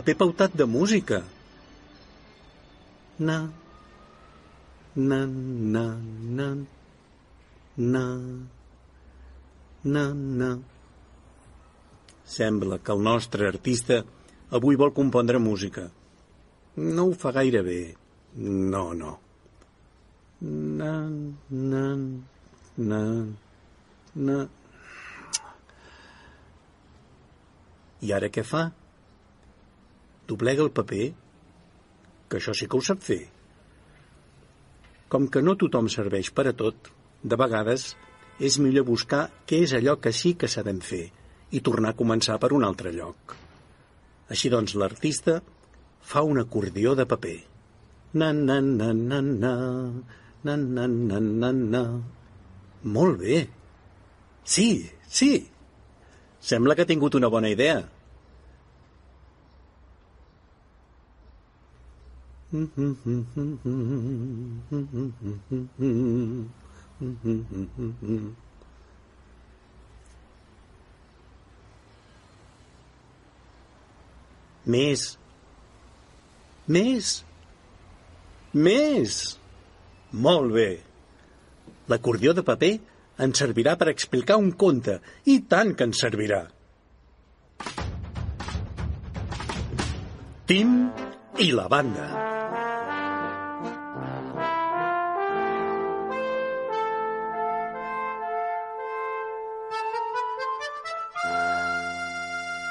paper pautat de música. Na, na, na, na, na, na, na. Sembla que el nostre artista avui vol compondre música. No ho fa gaire bé. No, no. Na, na, na, na. I ara què fa? Doblega el paper? Que això sí que ho sap fer. Com que no tothom serveix per a tot, de vegades és millor buscar què és allò que sí que sabem fer i tornar a començar per un altre lloc. Així doncs, l'artista fa un acordió de paper. Na, na, na, na, na, na, na, na, na, na. Molt bé. Sí, sí. Sembla que ha tingut una bona idea. Més. Més. Més. Molt bé. L'acordió de paper ens servirà per explicar un conte, i tant que ens servirà. Tim i la banda.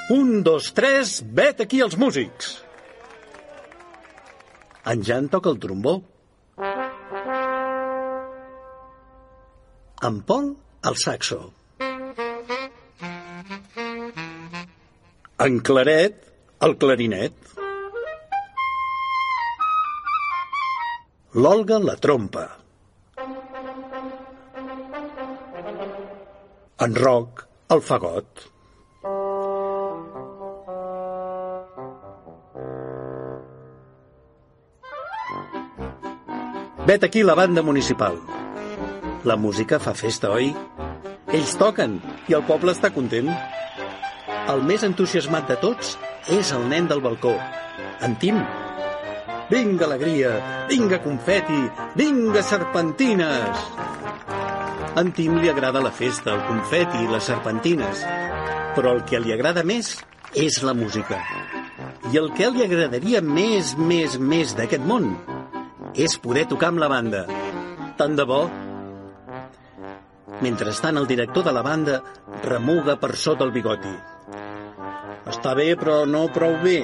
Un, dos, tres, vet aquí els músics. En Jan toca el trombó. En Pol, el saxo. En Claret, el clarinet. L'Olga, la trompa. En Roc, el fagot. Vet aquí la banda municipal. La música fa festa, oi? Ells toquen i el poble està content. El més entusiasmat de tots és el nen del balcó, en Tim. Vinga alegria, vinga confeti, vinga serpentines! En Tim li agrada la festa, el confeti i les serpentines. Però el que li agrada més és la música. I el que li agradaria més, més, més d'aquest món és poder tocar amb la banda. Tant de bo. Mentrestant, el director de la banda remuga per sota el bigoti. Està bé, però no prou bé.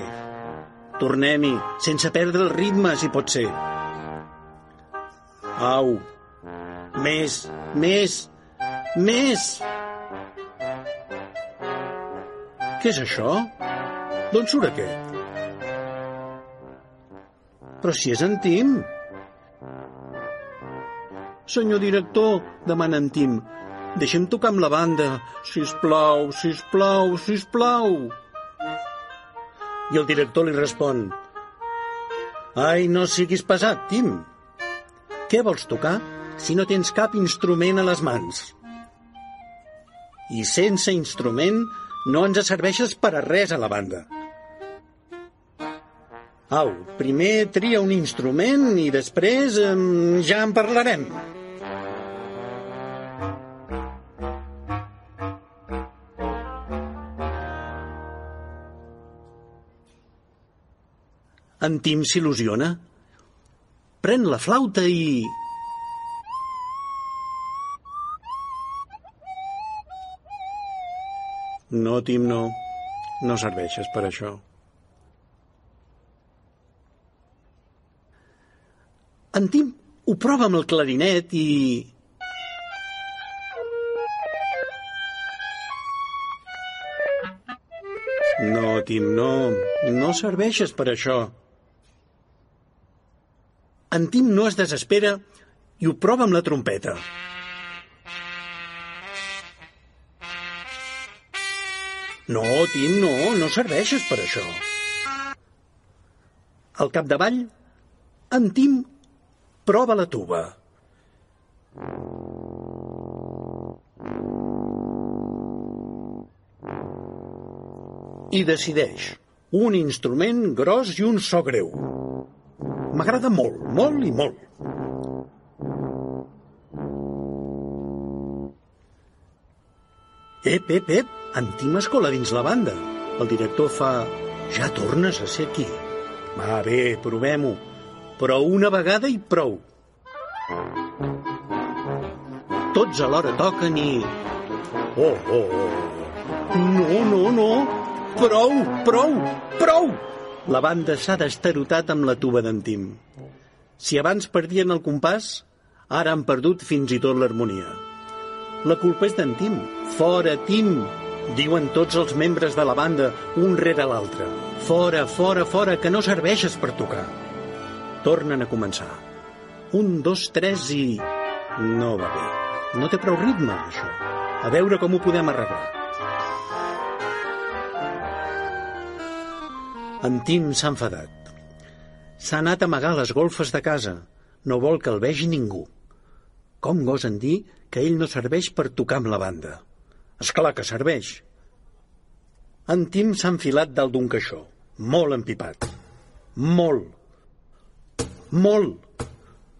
Tornem-hi, sense perdre el ritme, si pot ser. Au. Més, més, més. Què és això? D'on surt aquest? Però si és en Tim. Senyor director, demana en Tim, deixem tocar amb la banda. Sisplau, sisplau, sisplau. I el director li respon, Ai, no siguis pesat, Tim. Què vols tocar si no tens cap instrument a les mans? I sense instrument no ens serveixes per a res a la banda. Au, primer tria un instrument i després eh, ja en parlarem. En Tim s'il·lusiona. Pren la flauta i... No, Tim, no. No serveixes per això. En Tim ho prova amb el clarinet i... No, Tim, no. No serveixes per això. En Tim no es desespera i ho prova amb la trompeta. No, Tim, no, no serveixes per això. Al capdavall, en Tim prova la tuba. I decideix. Un instrument gros i un so greu. M'agrada molt, molt i molt. Ep, ep, ep, en Tim escola dins la banda. El director fa... Ja tornes a ser aquí. Va, bé, provem-ho. Però una vegada i prou. Tots alhora toquen i... Oh, oh, oh. No, no, no. Prou, prou, prou! La banda s'ha destarotat amb la tuba d'en Tim. Si abans perdien el compàs, ara han perdut fins i tot l'harmonia. La culpa és d'en Tim. Fora, Tim! Diuen tots els membres de la banda, un rere l'altre. Fora, fora, fora, que no serveixes per tocar. Tornen a començar. Un, dos, tres i... No va bé. No té prou ritme, això. A veure com ho podem arreglar. En Tim s'ha enfadat. S'ha anat a amagar les golfes de casa. No vol que el vegi ningú. Com gosen dir que ell no serveix per tocar amb la banda? És clar que serveix. En Tim s'ha enfilat dalt d'un caixó, molt empipat. Molt. Molt.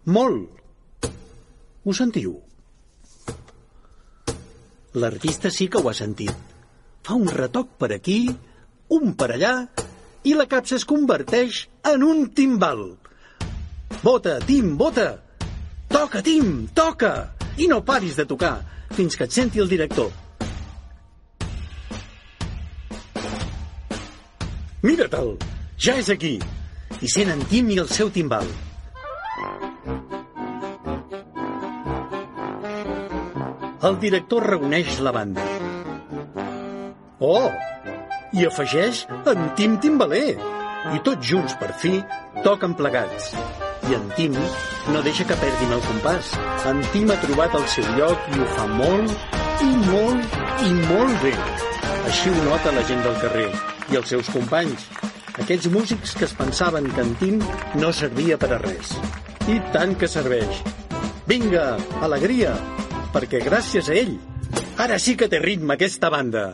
Molt. Ho sentiu? L'artista sí que ho ha sentit. Fa un retoc per aquí, un per allà, i la capsa es converteix en un timbal. Bota, Tim, bota! Toca, Tim, toca! I no paris de tocar fins que et senti el director. Mira-te'l! Ja és aquí! I sent en Tim i el seu timbal. El director reuneix la banda. Oh! I afegeix en Tim Timbaler. I tots junts, per fi, toquen plegats. I en Tim no deixa que perdin el compàs. En Tim ha trobat el seu lloc i ho fa molt, i molt, i molt bé. Així ho nota la gent del carrer i els seus companys. Aquells músics que es pensaven que en Tim no servia per a res. I tant que serveix. Vinga, alegria, perquè gràcies a ell, ara sí que té ritme aquesta banda.